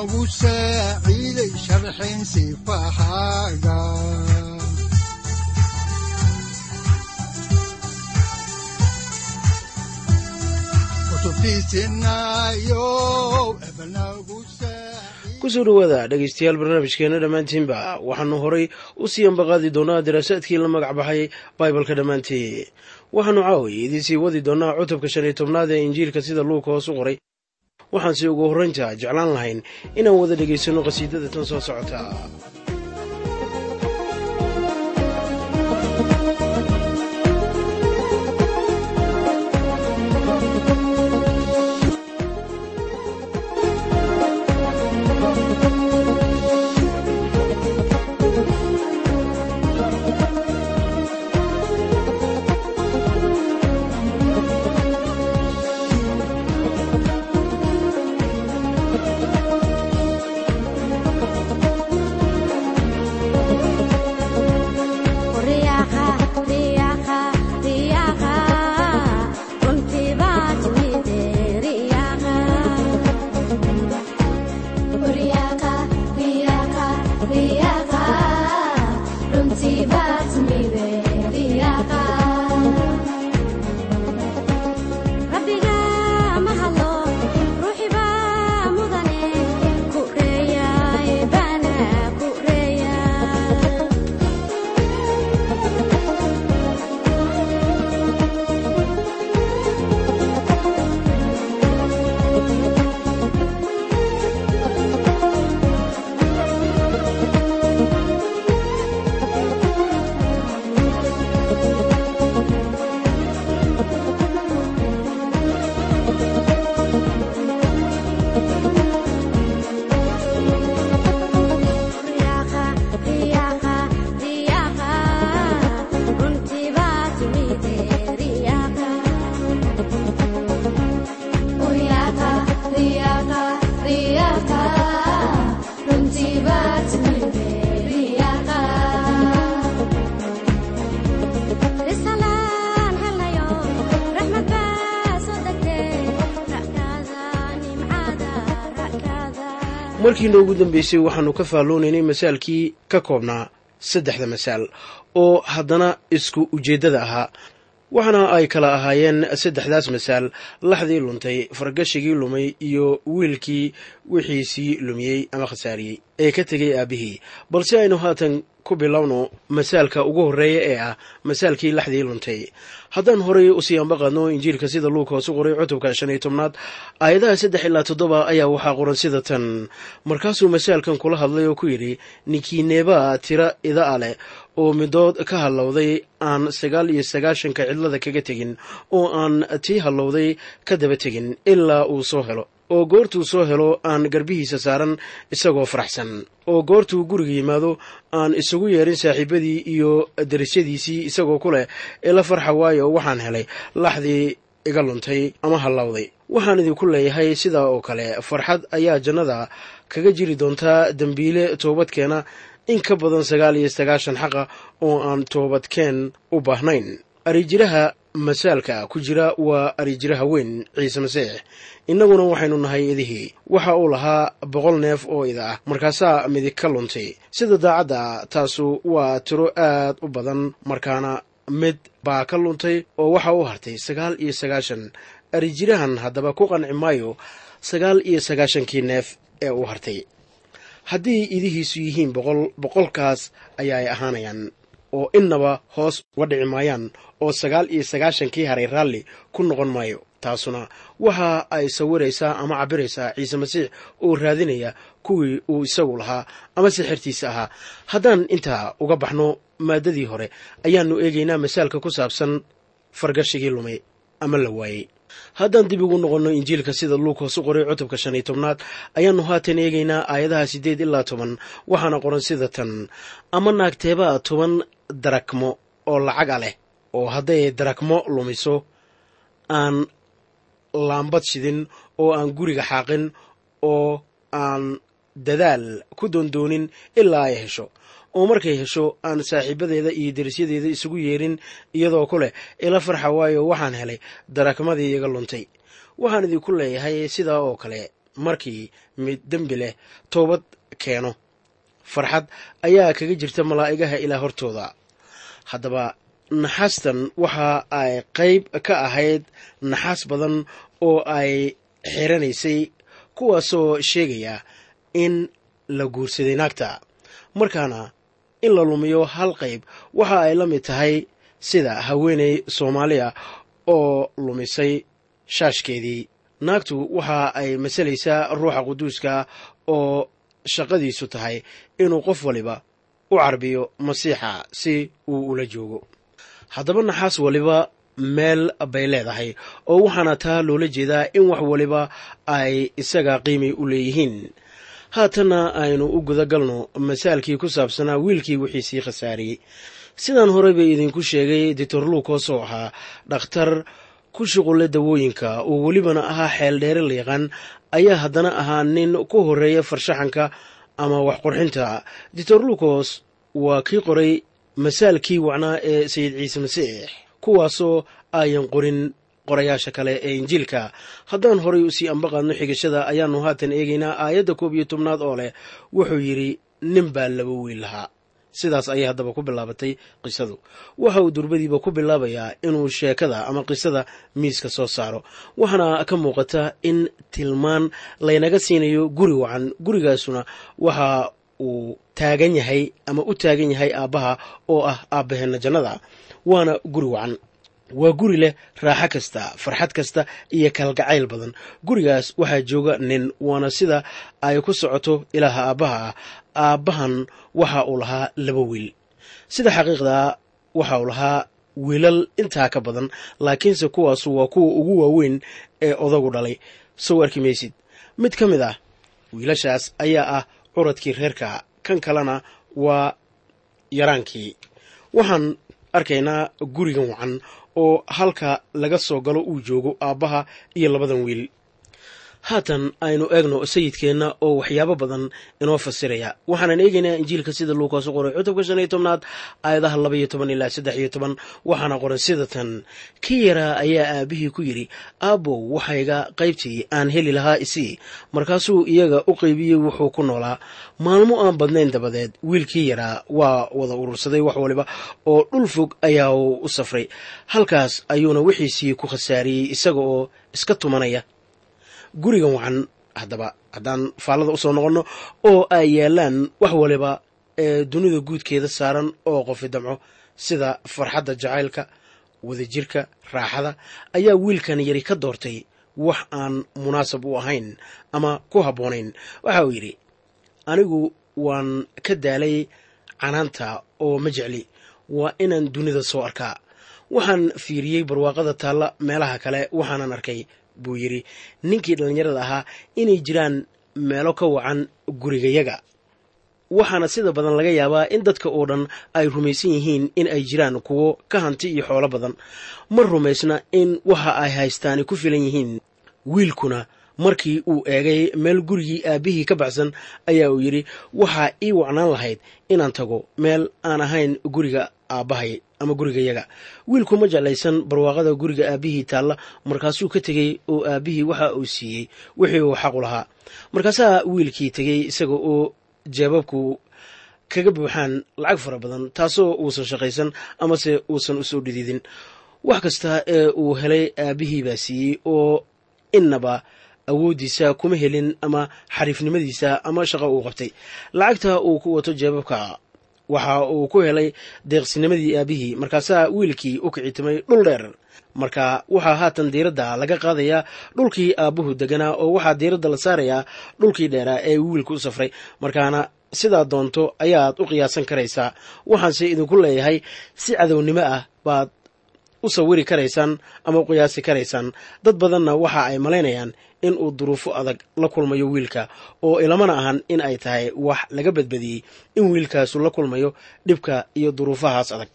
udanogu saaciiday sharxin dhowaada dhegaystayaal barnaamijkeena dhammaantiinba waxaanu horay u sii ambaqaadi doonaa daraasaadkii la magac baxay baibalka dhammaantii waxaanu caawiya idiinsii wadi doonaa cutubka shan iyo tobnaad ee injiilka sida luuka hoos u qoray waxaanse ugu horraynta jeclaan lahayn inaan wada dhegaysanno qhasiidada tan soo socota markiina ugu dambeysay waxaannu ka faalloonaynay masaalkii ka koobnaa saddexda masaal oo haddana isku ujeeddada ahaa waxaana ay kala ahaayeen saddexdaas masaal laxdii luntay fargashigii lumay iyo wiilkii wixiisii lumiyey ama khasaariyey ee ka tegay aabbihii balse aynu haatan ku bilowno masaalka ugu horreeya ee ah masaalkii laxdii luntay. Haddaan horay u sii ambaqaadno injiilka sida luuka hoos u qoray cutubka shan iyo tobnaad aayadaha saddex ilaa toddoba ayaa waxaa qoran sida tan. Markaasuu masaalkan kula hadlay oo ku yidhi ninkiineebaa tira ida a leh oo midood ka hallowday aan sagaal iyo sagaashanka cidlada kaga tegin oo aan tii hallowday ka daba tegin ilaa uu soo helo oo goortuu soo helo aan garbihiisa saaran isagoo faraxsan oo goortuu guriga yimaado aan isugu yeerin saaxiibadii iyo darisyadiisii isagoo ku leh ila farxa waayo waxaan helay laxdii iga luntay ama hallowday. Waxaan idinku leeyahay sidaa oo kale farxad ayaa jannada kaga jiri doontaa dembiile toobadkeena in ka badan sagaal iyo sagaashan xaqa oo aan toobadkeen u baahnayn. Arijiraha masaalka ku jira waa arijiraha weyn ciise masiix innaguna waxaynu nahay idihii. Waxa uu lahaa boqol neef oo ida ah. Markaasaa midig ka luntay. Sida daacadda taasu waa tiro aad u badan. Markaana mid baa ka luntay oo waxa u hartay sagaal iyo sagaashan. Arijirahan haddaba ku qanci maayo sagaal iyo sagaashankii neef ee uu hartay haddii idihiisu yihiin boqol boqolkaas ayaa ay ahaanayaan oo innaba hoos uga dhici maayaan oo sagaal iyo sagaashankii haray raalli ku noqon maayo. Taasuna waxa ay sawiraysaa ama cabbiraysaa ciise masiix oo raadinaya kuwii uu isagu lahaa ama sixirtiisa ahaa haddaan intaa uga baxno maaddadii hore ayaannu eegaynaa masaalka ku saabsan fargashigii lumay ama la waayey haddaan dib ugu noqonno injiilka sida luukas u qoray cutubka shan iyo tobnaad ayaannu haatan eegaynaa aayadaha siddeed ilaa toban waxaana qoran sida tan. Ama naagteebaa toban darakmo oo lacaga leh oo hadday darakmo lumiso aan laambad shidin oo aan guriga xaaqin oo aan dadaal ku doondoonin ilaa ay hesho oo markay hesho aan saaxiibadeeda iyo derisyadeeda isugu yeerin iyadoo ku leh ila farxa waayo waxaan helay darakmadii iga luntay. Waxaan idinku leeyahay sidaa oo kale. Markii mid dembi leh toobad keeno. Farxad ayaa kaga jirta malaa'igaha ilaa hortooda. Haddaba naxaastan waxa ay qayb ka ahayd naxaas badan oo ay xiranaysay kuwaasoo sheegaya in la guursaday naagta. Markaana in la lumiyo hal qayb. Waxa ay la mid tahay sida haweeney soomaaliya oo lumisay shaashkeedii. Naagtu waxa ay masalaysaa ruuxa quduuska oo shaqadiisu tahay inuu qof waliba u carbiyo masiixa si uu ula joogo. Haddaba naxaas waliba meel bay leedahay oo waxaana taa loola jeedaa in wax waliba ay isaga qiimi u leeyihiin haatanna aynu u guda galno masaalkii ku saabsanaa wiilkii wixiisii khasaariyey. Sidaan horey bay idinku sheegay doctor luukos oo ahaa dhakhtar ku shuqulle dawooyinka. Oo welibana ahaa xeel dheere la yaqaan ayaa haddana ahaa nin ku horreeya farshaxanka ama wax qurxinta doctor luukos waa kii qoray masaalkii wacnaa ee sayid ciise masiix kuwaasoo ayan qorin qorayaasha kale ee injiilka. Haddaan horay u sii ambaqaadno xigashada ayaannu haatan eegaynaa aayadda koob iyo tobnaad oo leh wuxuu yidhi nin baa laba wiil lahaa. Sidaas ayay haddaba ku bilaabatay qisadu. Waxa uu durbadiiba ku bilaabayaa inuu sheekada ama qisada miiska soo saaro. Waxaana ka muuqata in tilmaan laynaga siinayo guri wacan. Gurigaasuna waxa uu taagan yahay ama u taagan yahay aabbaha oo ah aabbaheenna jannada waana guri wacan waa guri leh raaxo kasta farxad kasta iyo kalgacayl badan. Gurigaas waxaa jooga nin waana sida ay ku socoto ilaaha aabbaha. Ah aabbahan waxa uu lahaa laba wiil. Sida xaqiiqdaa waxa uu lahaa wiilal intaa ka badan laakiinse kuwaasu waa kuwa ugu waaweyn ee odagu dhalay. Sow arki maysid. Mid ka mid ah wiilashaas ayaa ah curadkii reerka. Kan kalena waa yaraankii. Waxaan arkaynaa gurigan wacan oo halka laga soo galo uu joogo aabbaha iyo labadan wiil haatan aynu eegno sayidkeenna oo waxyaabo badan inoo fasiraya. Waxaanan eegaynaa injiilka sida luukaas u qoray cutubka shan iyo tobnaad aayadaha laba iyo toban ilaa saddex iyo toban. Waxaana qoran sida tan kii yaraa ayaa aabihii ku yidhi aabbow waxayga qaybtii aan heli lahaa isii markaasuu iyaga u qaybiyey wuxuu ku noolaa. Maalmo aan badnayn dabadeed wiilkii yaraa waa wada urursaday wax waliba oo dhul fog ayaa u safray. Halkaas ayuuna wixiisii ku khasaariyey isaga oo iska tumanaya gurigan wacan haddaba haddaan faallada u soo noqonno oo ay yaalaan wax waliba ee dunida guudkeeda saaran oo qofi damco sida farxadda jacaylka wadajirka raaxada ayaa wiilkan yari ka doortay wax aan munaasab u ahayn ama ku habboonayn. Waxa uu yidhi anigu waan ka daalay canaanta oo ma jecli waa inaan dunida soo arkaa. Waxaan fiiriyey barwaaqada taalla meelaha kale waxaanan arkay buu yidhi ninkii dhallinyarada ahaa inay jiraan meelo ka wacan gurigayaga waxaana sida badan laga yaabaa in dadka oo dhan ay rumaysan yihiin in ay jiraan kuwo ka hanti iyo xoolo badan. Ma rumaysna in waxa ay haystaani ku filan yihiin. Wiilkuna markii uu eegay meel gurigii aabbihii ka baxsan ayaa uu yidhi waxaa ii wacnaan lahayd inaan tago meel aan ahayn guriga aabbahay ama gurigayaga wiilku ma jeclaysan barwaaqada guriga aabbihii taalla. Markaasuu ka tegey oo aabbihii waxa uu siiyey wixii uu xaqu lahaa markaasaa wiilkii tegey isaga oo jeebabku kaga buuxaan lacag fara badan taasoo uusan shaqaysan amase uusan u soo dhididin. Wax kasta ee uu helay aabbihii baa siiyey oo innaba awooddiisa kuma helin ama xariifnimadiisa ama shaqo uu qabtay. Lacagta uu ku wato jeebabka waxa uu ku helay deeqsinimadii aabihii. Markaasaa wiilkii u kicitimay dhul dheer. Marka waxaa haatan diiradda laga qaadayaa dhulkii aabbuhu deganaa oo waxaa diiradda la saarayaa dhulkii dheeraa ee wiilku u safray. Markaana sidaa doonto ayaad u qiyaasan karaysaa. Waxaanse idinku leeyahay si cadownimo ah baad u sawiri karaysaan ama u qiyaasi karaysaan. Dad badanna waxa ay malaynayaan in uu duruufo adag la kulmayo wiilka oo ilamana ahan in ay tahay wax laga badbadiyey in wiilkaasu la kulmayo dhibka iyo duruufahaas adag.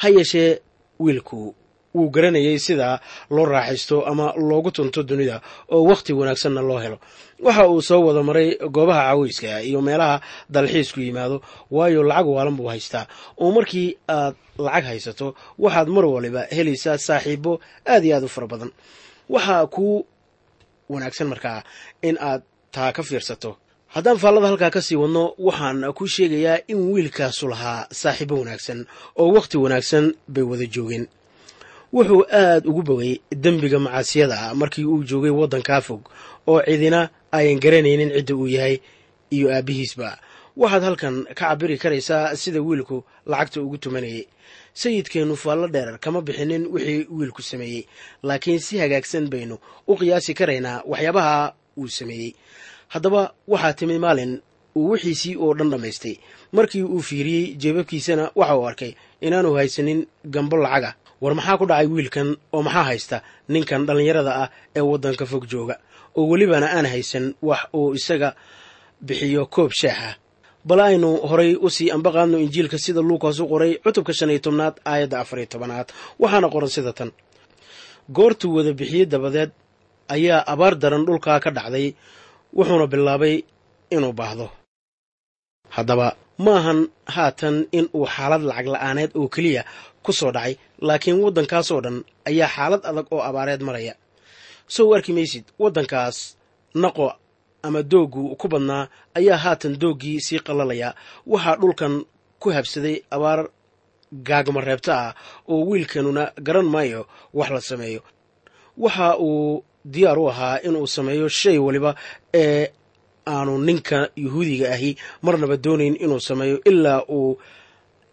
Ha yeeshee wiilku wuu garanayay sida loo raaxaysto ama loogu tunto dunida oo wakhti wanaagsanna loo helo. Waxa uu soo wada maray goobaha caweyska iyo meelaha dalxiisku yimaado waayo lacag waalan buu haystaa. Oo markii aad lacag haysato waxaad mar waliba helaysaa saaxiibo aad iyo aad u fara badan waxaa kuu wanaagsan markaa in aad taa ka fiirsato. Haddaan faallada halkaa ka sii wadno waxaan ku sheegayaa in wiilkaasu lahaa saaxiibo wanaagsan oo wakhti wanaagsan bay wada joogeen. Wuxuu aad ugu bogay dembiga macaasiyada markii uu joogay waddankaa fog oo cidina ayan garanaynin cidda uu yahay iyo aabbihiisba. Waxaad halkan ka cabiri karaysaa sida wiilku lacagta ugu tumanayay sayidkeennu faallo dheer kama bixinin wixii wiilku sameeyey. Laakiin si hagaagsan baynu u qiyaasi karaynaa waxyaabaha uu sameeyey. Haddaba waxaa timi maalin uu wixiisii oo dhan dhammaystay markii uu fiiriyey jeebabkiisana waxa uu arkay inaanu haysanin gambo lacaga. War maxaa ku dhacay wiilkan oo maxaa haysta ninkan dhallinyarada ah ee waddanka fog jooga? Oo welibana aan haysan wax uu isaga bixiyo koob shaaxa bal aynu horay u sii ambaqaadno injiilka sida luukas u qoray cutubka shan iyo tobnaad aayadda afar iyo tobanaad. Waxaana qoran sida tan. Goortuu wada bixiyey dabadeed ayaa abaar daran dhulkaa ka dhacday wuxuuna bilaabay inuu baahdo. Haddaba ma ahan haatan in uu xaalad lacag la'aaneed oo keliya ku soo dhacay laakiin waddankaasoo dhan ayaa xaalad adag oo abaareed maraya. Sow arki maysid waddankaas naqo ama dooggu ku badnaa ayaa haatan dooggii sii qallalaya waxaa dhulkan ku habsaday abaar gaagma reebta ah oo wiilkanuna garan maayo wax la sameeyo. Waxa uu diyaar u ahaa inuu sameeyo shay waliba ee aanu ninka yuhuudiga ahi marnaba doonayn inuu sameeyo ilaa uu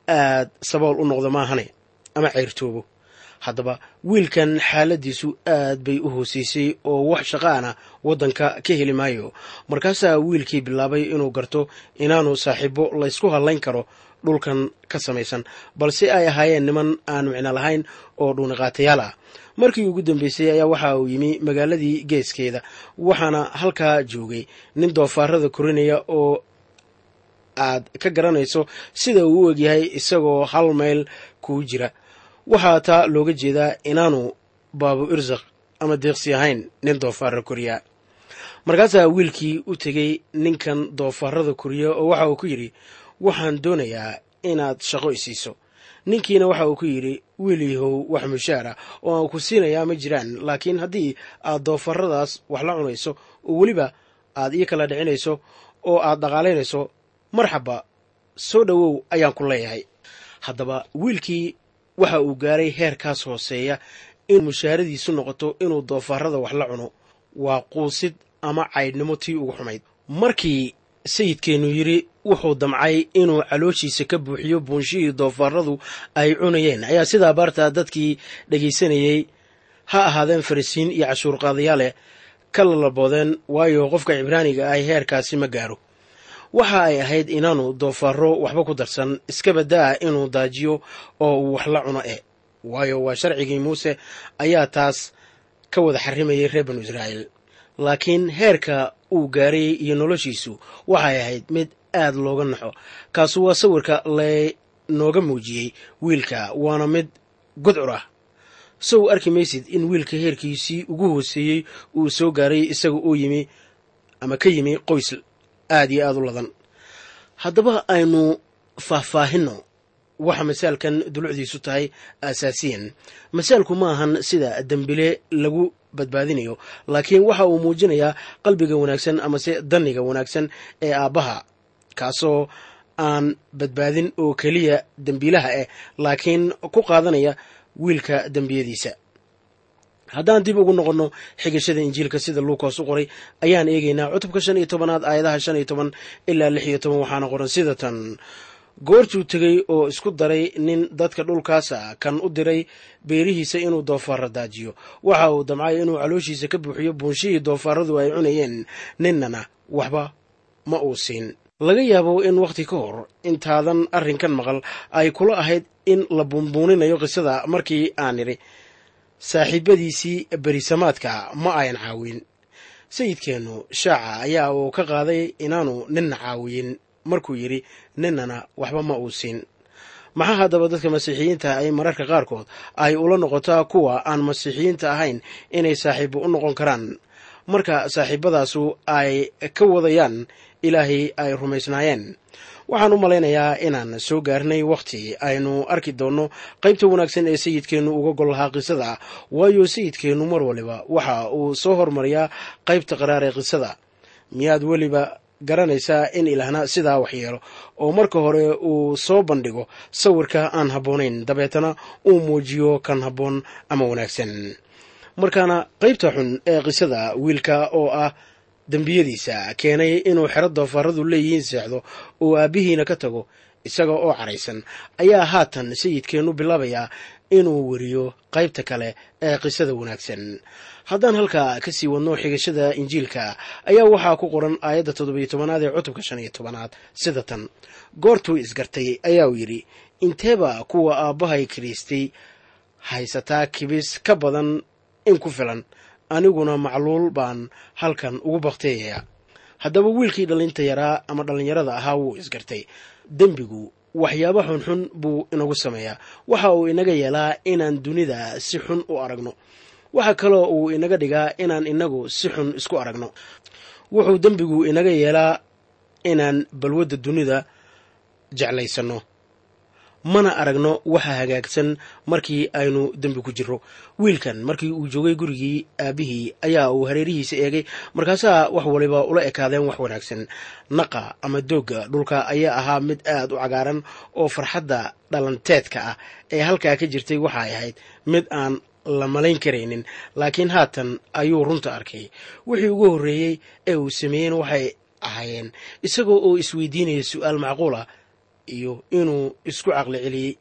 aad sabool u noqdo maahane ama ceyrtoobo haddaba wiilkan xaaladiisu aad bay u hooseysay oo wax shaqaana waddanka ka heli maayo. Markaasaa wiilkii bilaabay inuu garto inaanu saaxiibo laysku hadlayn karo dhulkan ka samaysan balse ay ahaayeen niman aan micno lahayn oo dhuuniqaatayaal ah. Markii ugu dambeysay ayaa waxa uu yimi magaaladii geeskeeda waxaana halkaa joogay. Nin doofaarada korinaya oo aad ka garanayso sida uu u egyahay isagoo hal mayl kuu jira. Waxaa taa looga jeedaa inaanu baabu irsaq ama deeqsi ahayn nin doofaara koriya markaasaa wiilkii u tegey ninkan doofaarada koriya oo waxa uu ku yidhi waxaan doonayaa inaad shaqo isiiso ninkiina waxa uu ku yidhi wiilyahow wax mushaara oo aan ku siinayaa ma jiraan laakiin haddii aad doofaradaas wax la cunayso oo weliba aad ii kala dhicinayso oo aad dhaqaalaynayso marxaba soo dhowow ayaan ku leeyahay. Haddaba wiilkii waxa uu gaaray heerkaas hooseeya in mushaaradiisu noqoto inuu doofaarada wax la cuno. Waa quusid ama caydhnimo tii ugu xumayd. Markii sayidkeennu yidhi wuxuu damcay inuu calooshiisa ka buuxiyo buunshihii doofaaradu ay cunayeen. Ayaa sidaa baartaa dadkii dhegaysanayey ha ahaadeen farisiin iyo cashuurqaadayaaleh ka lalaboodeen waayo qofka cibraaniga ah heerkaasi ma gaaro. Waxa ay ahayd inaanu doofaaro waxba ku darsan iska baddaa inuu daajiyo oo uu wax la cuno eh. Waayo waa sharcigii muuse ayaa taas ka wada xarimayay reer banu israa'iil laakiin heerka uu gaaray iyo noloshiisu waxay ahayd mid aad looga naxo. Kaasu waa sawirka laynooga muujiyey wiilka waana mid gudcur ah. Sow arki maysid in wiilka heerkiisii ugu hooseeyey uu soo gaaray isaga oo yimi ama ka yimi qoys aad iyo aad u ladan. Haddaba aynu faahfaahinno waxa masaalkan dulucdiisu tahay asaasiyan masaalku ma ahan sida dembile lagu badbaadinayo. Laakiin waxa uu muujinayaa qalbiga wanaagsan amase danniga wanaagsan ee aabbaha. Kaasoo aan badbaadin oo keliya dembiilaha ah laakiin ku qaadanaya wiilka dembiyadiisa. Haddaan dib ugu noqonno xigashada injiilka sida luukas u qoray ayaan eegaynaa cutubka shan iyo tobanaad aayadaha shan iyo toban ilaa lix iyo toban waxaana qoran sida tan goortuu tegey oo isku daray nin dadka dhulkaasa kan u diray beerihiisa inuu doofaara daajiyo waxa uu damcay inuu calooshiisa ka buuxiyo buunshihii doofaaradu ay cunayeen. Ninnana waxba ma uu siin. Laga yaabo in wakhti ka hor intaadan arrinkan maqal ay kula ahayd in la buunbuuninayo qisada markii aan idhi saaxiibadiisii berisamaadka ma ayan caawin. Sayidkeennu shaaca ayaa uu ka qaaday inaanu ninna caawiyin markuu yidhi ninnana waxba ma uu siin. Maxaa haddaba dadka masiixiyiinta ay mararka qaarkood ay ula noqotaa kuwa aan masiixiyiinta ahayn inay saaxiibo u noqon karaan? Marka saaxiibadaasu ay ka wadayaan ilaahay ay rumaysnaayeen. Waxaan u malaynayaa inaan soo gaarnay wakhti aynu arki doonno qaybta wanaagsan ee sayidkeennu uga gol lahaa qisada waayo sayidkeennu mar waliba waxa uu soo hormariyaa qaybta qaraar ee qisada. Miyaad weliba garanaysaa in ilaahna sidaa wax yeelo. Oo marka hore uu soo bandhigo sawirka aan habboonayn dabeetana uu muujiyo kan habboon ama wanaagsan. Markaana qaybta xun ee qisada wiilka oo ah dembiyadiisa keenay inuu xero doofaaradu leeyihiin seexdo oo aabbihiina ka tago isaga oo caraysan ayaa haatan sayidkeennu bilaabayaa inuu weriyo qaybta kale ee qisada wanaagsan. Haddaan halkaa ka sii wadno xigashada injiilka ayaa waxaa ku qoran aayadda toddobiyo tobanaad ee cutubka shan iyo tobanaad sida tan. Goortuu isgartay ayaa uu yidhi. Inteeba kuwa aabbahay kiriistay haysataa kibis ka badan in ku filan. Aniguna macluul baan halkan ugu bakteeyayaa haddaba wiilkii dhallinta yaraa ama dhallinyarada ahaa wuu isgartay. Dembigu waxyaabo xunxun buu inagu sameeyaa. Waxa uu inaga yeelaa inaan dunida si xun u aragno. Waxa kaloo uu inaga dhigaa inaan inagu si xun isku aragno. Wuxuu dembigu inaga yeelaa inaan balwadda dunida jeclaysanno mana aragno waxa hagaagsan markii aynu dembi ku jirro. Wiilkan markii uu joogay gurigii aabbihii ayaa uu hareerihiisa eegay markaasaa wax waliba ula ekaadeen wax wanaagsan. Naqa ama doogga dhulka ayaa ahaa mid aad u cagaaran oo farxadda dhalanteedka ah ee halkaa ka jirtay waxay ahayd mid aan la malayn karaynin. Laakiin haatan ayuu runta arkay. Wixii ugu horreeyey ee uu sameeyeen waxay ahaayeen. Isagoo oo isweydiinaya su'aal macquul ah iyo inuu isku caqli celiyey.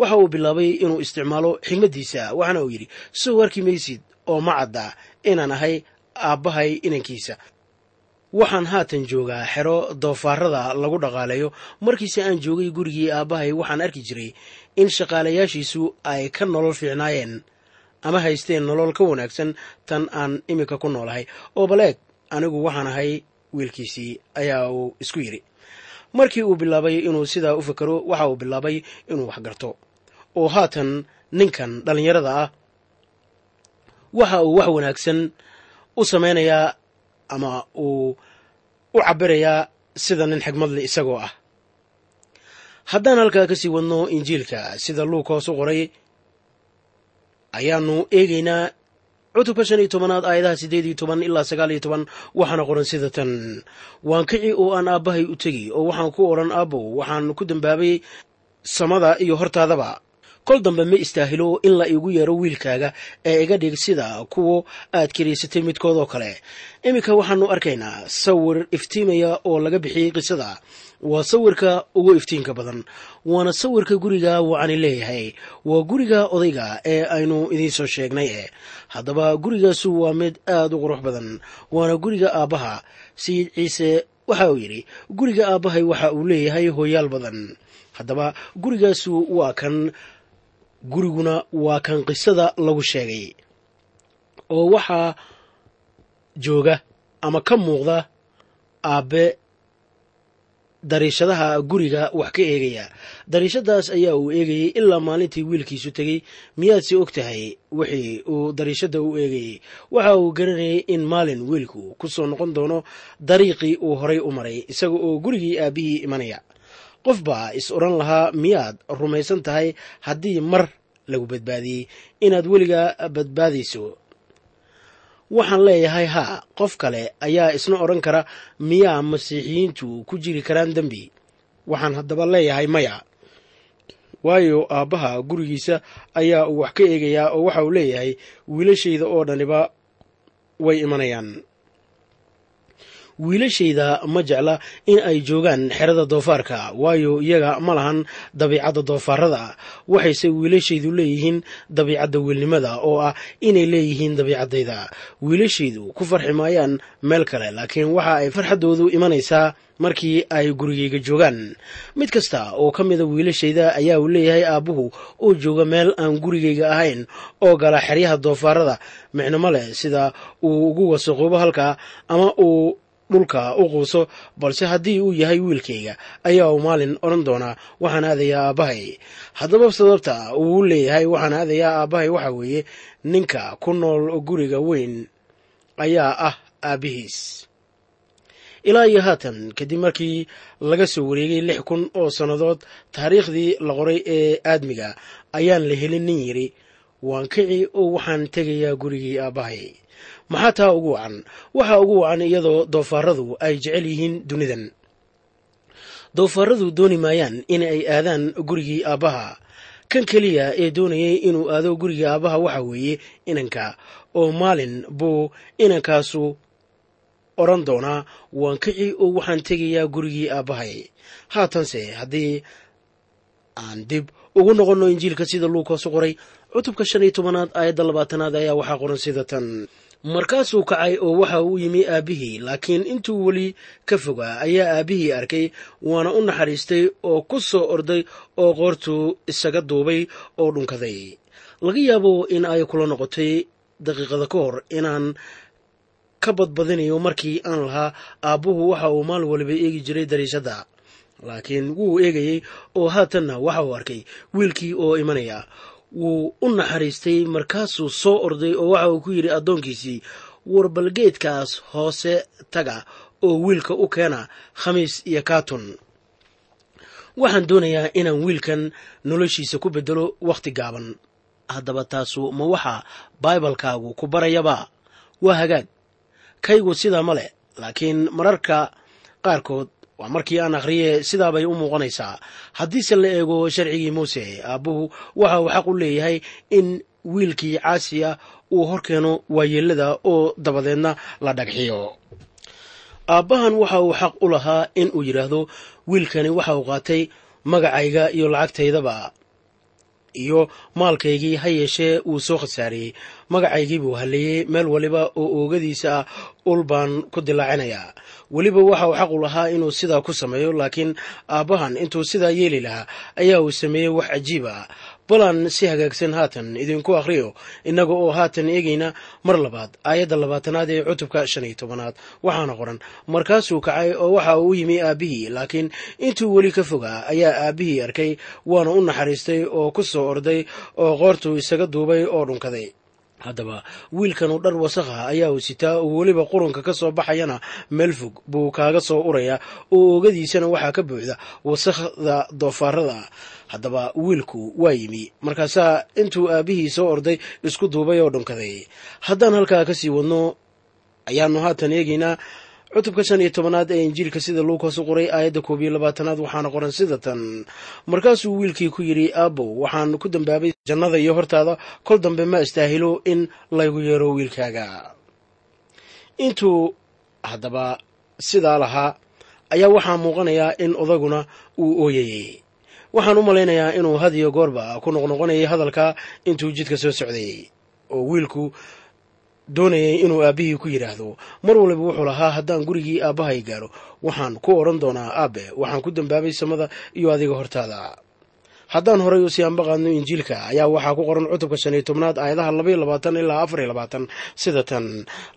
Waxa uu bilaabay inuu isticmaalo xigmaddiisa waxaana uu yidhi soo arki maysid oo ma cadda inaan ahay aabbahay inankiisa. Waxaan haatan joogaa xero doofaarada lagu dhaqaaleeyo. Markiise aan joogay gurigii aabbahay waxaan arki jiray in shaqaalayaashiisu ay ka nolol fiicnaayeen ama haysteen nolol ka wanaagsan tan aan iminka ku noolahay. Oo baleeg anigu waxaan ahay wiilkiisii ayaa uu isku yidhi markii uu bilaabay inuu sidaa u fakero waxa uu bilaabay inuu wax garto. Oo haatan ninkan dhallinyarada ah waxa uu wax wanaagsan u samaynayaa ama uu u cabirayaa sida nin xigmadle isagoo ah. Haddaan halkaa ka sii wadno injiilka sida luukoos u qoray ayaanu eegaynaa cutubka shan iyo tobanaad aayadaha siddeed iyo toban ilaa sagaal iyo toban waxaana qoran sida tan. Waan kici oo aan aabbahay u tegi oo waxaan ku odhan aabbow waxaan ku dambaabay samada iyo hortaadaba kol dambe ma istaahilo in la iigu yeero wiilkaaga ee iga dhig sida kuwo aad kiriysatay midkood oo kale. Iminka waxaanu arkaynaa sawir iftiimaya oo laga bixiyey qisada. Waa sawirka ugu iftiinka badan waana sawirka guriga wacani leeyahay. Waa guriga odayga ee aynu idiin soo sheegnay haddaba gurigaasu waa mid aad u qurux badan waana guriga aabbaha. Sayid ciise waxa uu yidhi guriga aabbahay waxa uu leeyahay hooyaal badan. Haddaba gurigaasu waa kan guriguna waa kan qisada lagu sheegay. Oo waxaa jooga ama ka muuqda aabbe dariishadaha guriga wax ka eegaya. Dariishadaas ayaa uu eegayey ilaa maalintii wiilkiisu tegey. Miyaadse og tahay wixii uu dariishada u eegayey waxa uu garanayay in maalin wiilku ku soo noqon doono dariiqii uu horay u maray isaga oo gurigii aabbihii imanaya qof baa is odhan lahaa miyaad rumaysan tahay haddii mar lagu badbaadiyey. Inaad weligaa badbaadayso. Waxaan leeyahay haa qof kale ayaa isna odhan kara miyaa masiixiyiintu ku jiri karaan dembi? Waxaan haddaba leeyahay maya. Waayo aabbaha gurigiisa ayaa uu wax ka eegayaa oo waxa uu leeyahay wiilashayda oo dhaniba way imanayaan wiilashayda ma jecla in ay joogaan xerada doofaarka. Waayo iyaga ma lahan dabiicadda doofaarada waxayse wiilashaydu leeyihiin dabiicadda wiilnimada oo ah inay leeyihiin dabiicaddayda wiilashaydu ku farxi maayaan meel kale laakiin waxa ay farxaddoodu imanaysaa markii ay gurigayga joogaan. Mid kasta oo ka mida wiilashayda ayaa uu leeyahay aabbuhu oo jooga meel aan gurigayga ahayn oo gala xeryaha doofaarada micnoma leh sida uu ugu wasaqoobo halkaa ama uu dhulka u quuso balse haddii uu yahay wiilkayga ayaa uu maalin odhan doonaa waxaan aadayaa aabbahay. Haddaba sababta uu leeyahay waxaan aadayaa aabbahay waxa weeye ninka ku nool guriga weyn ayaa ah aabbihiis ilaa iyo haatan kadib markii laga soo wareegay lix kun oo sannadood taariikhdii la qoray ee aadmiga ayaan la helin nin yidhi waan kici oo waxaan tegayaa gurigii aabbahay maxaa taa ugu wacan? Waxaa ugu wacan iyadoo doofaaradu ay jecel yihiin dunidan. Doofaaradu dooni maayaan in ay aadaan gurigii aabbaha. Kan keliya ee doonayay inuu aado gurigii aabbaha waxa weeye inanka oo maalin buu inankaasu odhan doonaa waan kici oo waxaan tegayaa gurigii aabbahay. Haatanse haddii aan dib ugu noqonno injiilka sida luukas u qoray cutubka shan iyo tobanaad aayadda labaatanaad ayaa waxaa qoran sida tan markaasuu kacay oo waxa uu yimi aabbihii laakiin intuu weli ka fogaa ayaa aabbihii arkay waana u naxariistay oo ku soo orday oo qoortuu isaga duubay oo dhunkaday. Laga yaabo in ay kula noqotay daqiiqada ka hor inaan ka badbadinayo markii aan lahaa aabbuhu waxa uu maal waliba eegi jiray dariishadda. Laakiin wuu eegayey oo haatanna waxa uu arkay wiilkii oo imanaya wuu u naxariistay markaasuu soo orday oo waxa uu ku yidhi addoonkiisii warbalgeedkaas hoose taga oo wiilka u keena khamiis iyo kaatun. Waxaan doonayaa inaan wiilkan noloshiisa ku beddelo wakhti gaaban. Haddaba taasu ma waxa baibalkaagu ku barayaba. Waa hagaag. Kaygu sidaa ma leh laakiin mararka qaarkood waa markii aan akhriye sidaabay u muuqanaysaa. Haddiise la eego sharcigii muuse aabbuhu waxa uu xaq u leeyahay in wiilkii caasi ah uu hor keeno waayeellada oo dabadeedna la dhagxiyo. Aabbahan waxa uu xaq u lahaa in uu yidhaahdo wiilkani waxa uu qaatay magacayga iyo lacagtaydaba iyo maalkaygii ha yeeshee uu soo khasaariyey. Magacaygii buu halleeyey meel waliba oo oogadiisa ah ul baan ku dilaacinayaa weliba waxa uu xaq u lahaa inuu sidaa ku sameeyo laakiin aabbahan intuu sidaa yeeli lahaa ayaa uu sameeyey wax cajiib ah. Balan si hagaagsan haatan idinku akhriyo innaga oo haatan eegayna mar labaad aayadda labaatanaad ee cutubka shan iyo tobanaad. Waxaana qoran markaasuu kacay oo waxa uu u yimi aabbihii laakiin intuu weli ka fogaa ayaa aabbihii arkay waana u naxariistay oo ku soo orday oo qoortuu isaga duubay oo dhunkaday haddaba wiilkanu dhar wasakha ayaa sitaa oo weliba qurunka ka soo baxayana meel fog buu kaaga soo urayaa oo oogadiisana waxaa ka buuxda wasakhda doofaarada haddaba wiilku waa yimi. Markaasaa intuu aabbihii soo orday isku duubay oo dhunkaday. Haddaan halkaa ka sii wadno ayaanu haatan eegaynaa cutubka shan iyo tobanaad ee injiilka sida luukas u qoray aayadda koob iyo labaatanaad waxaana qoran sida tan. Markaasuu wiilkii ku yidhi aabbow waxaan ku dambaabay jannada iyo hortaada kol dambe ma istaahilo in laygu yeero wiilkaaga. Intuu haddaba sidaa lahaa ayaa waxaa muuqanayaa in odaguna uu ooyayey waxaan u malaynayaa inuu had iyo goorba ku noqnoqonayay hadalka intuu jidka soo socday oo wiilku doonayay inuu aabbihii ku yidhaahdo. Mar waliba wuxuu lahaa haddaan gurigii aabbahay gaaro waxaan ku odhan doonaa aabe waxaan ku dambaabay samada iyo adiga hortaada. Haddaan horay u sii ambaqaadno injiilka ayaa waxaa ku qoran cutubka shan iyo tobnaad aayadaha labaiyo labaatan ilaa afar iyo labaatan sida tan.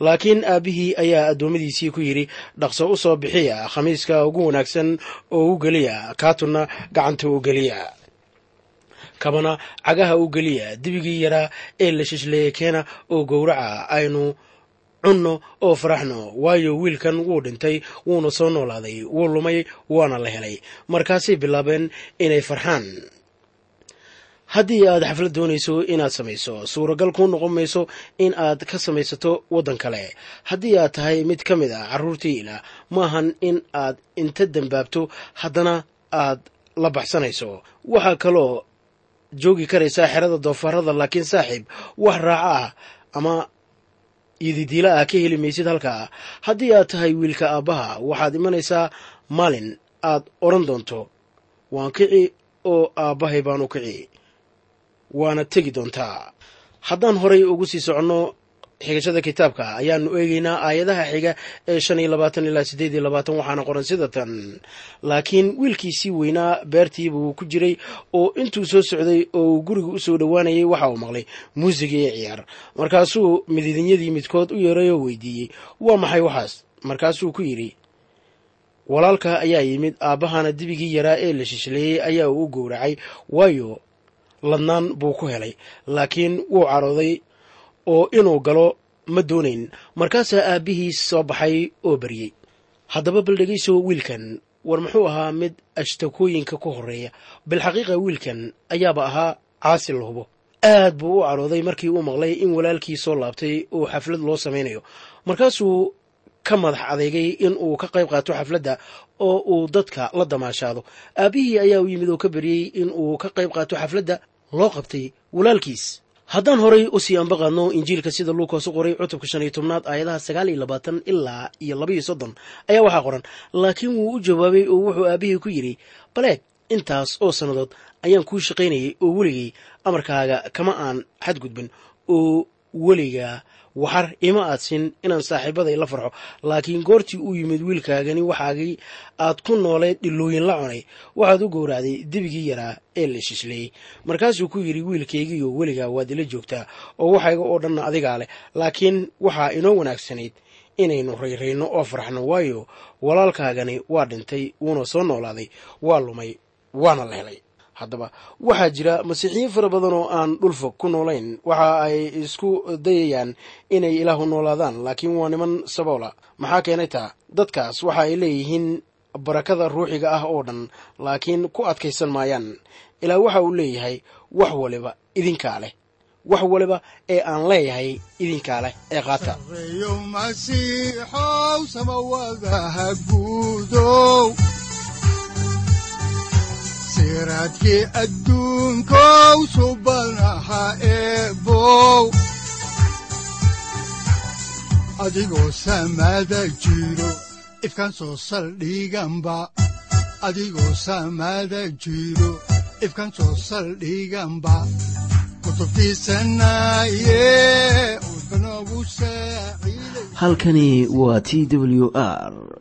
Laakiin aabbihii ayaa addoommadiisii ku yidhi dhaqso u soo bixiya khamiiska ugu wanaagsan oo u geliya kaatunna gacanta u geliya kabana cagaha u geliya dibigii yaraa ee la shishleeye keena oo gowraca aynu cunno oo faraxno. Waayo wiilkan wuu dhintay wuuna soo noolaaday wuu lumay waana la helay. Markaasay bilaabeen inay farxaan. Haddii aad xaflad doonayso inaad samayso suuragal kuu noqon mayso in aad ka samaysato waddan kale. Haddii aad tahay mid ka mid ah carruurtii ilaah maahan in aad inta dembaabto haddana aad la baxsanayso. Waxaa kaloo joogi karaysaa xerada doofaarada laakiin saaxiib wax raaco ah ama ididiila ah ka heli maysid halkaa haddii aad tahay wiilka aabbaha waxaad imanaysaa maalin aad odhan doonto waan kici oo aabbahay baan u kici waana tegi doontaa. Haddaan horay ugu sii soconno xigashada kitaabka. Ayaanu eegaynaa aayadaha xiga ee shan iyo labaatan ilaa siddeed iyo labaatan waxaana qoran sida tan laakiin wiilkiisii weynaa beertiibuu ku jiray oo intuu soo socday oo uu guriga u soo dhowaanayay waxa uu maqlay muusiga iyo ciyaar. Markaasuu mididinyadii midkood u yeeray oo weydiiyey. Waa maxay waxaas? Markaasuu ku yidhi walaalka ayaa yimid aabbahana dibigii yaraa ee la shishleeyey ayaa uu u gowracay waayo ladnaan buu ku helay. Laakiin wuu carooday oo inuu galo ma doonayn. Markaasaa aabbihiis soo baxay oo baryey haddaba bal dhegayso wiilkan war muxuu ahaa mid ashtakooyinka ku horreeya bilxaqiiqa wiilkan ayaaba ahaa caasi la hubo aad buu u carooday markii uu maqlay in walaalkii soo laabtay oo xaflad loo samaynayo markaasuu ka madax adeegay in uu ka qayb qaato xafladda oo uu dadka la damaashaado. Aabbihii ayaa u yimid oo ka baryey in uu ka qayb qaato xafladda loo qabtay walaalkiis haddaan horay u sii ambaqaadno injiilka sida luukas u qoray cutubka shan iyo tobnaad aayadaha sagaal iyo labaatan ilaa iyo laba iyo soddon ayaa waxaa qoran. Laakiin wuu u jawaabay oo wuxuu aabihii ku yidhi baleeg intaas oo sannadood ayaan kuu shaqaynayay oo weligay amarkaaga kama aan xadgudbin oo weligaa waxar ima aadsin inaan saaxiibaday la farxo. Laakiin goortii uu yimid wiilkaagani waxaagii aad ku nooleed dhilooyin la cunay. Waxaad u gowracday dibigii yaraa ee la shishleeyey markaasuu ku yidhi wiilkaygiiyo weligaa waad ila joogtaa oo waxayga oo dhanna adigaa leh. Laakiin waxaa inoo wanaagsanayd inaynu rayrayno oo farxno waayo walaalkaagani waa dhintay wuuna soo noolaaday waa lumay waana la helay haddaba. Waxaa jira masiixiyiin fara badan oo aan dhulfog ku noolayn. Waxa ay isku dayayaan inay ilaahu noolaadaan laakiin waa niman saboola. Maxaa keenay taa? Dadkaas waxa ay leeyihiin barakada ruuxiga ah oo dhan laakiin ku adkaysan maayaan. Ilaa waxa uu leeyahay wax waliba idinkaa leh. Wax waliba ee aan leeyahay idinkaa leh ee qaata siraadkii adduunkow subanaha eebow adigoo samada jiro ifkan soo saldhiganba adigoo samada jiro ifkan soo saldhiganba halkani waa t w r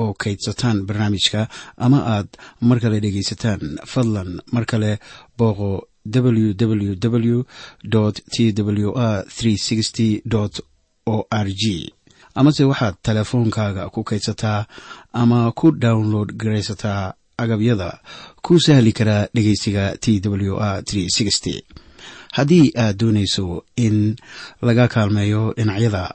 oo kaydsataan barnaamijka ama aad mar kale dhegaysataan fadlan mar kale booqo www t w r o r g amase waxaad teleefoonkaaga ku kaydsataa ama ku download garaysataa agabyada ku sahli karaa dhegeysiga t w r haddii aad doonayso in laga kaalmeeyo dhinacyada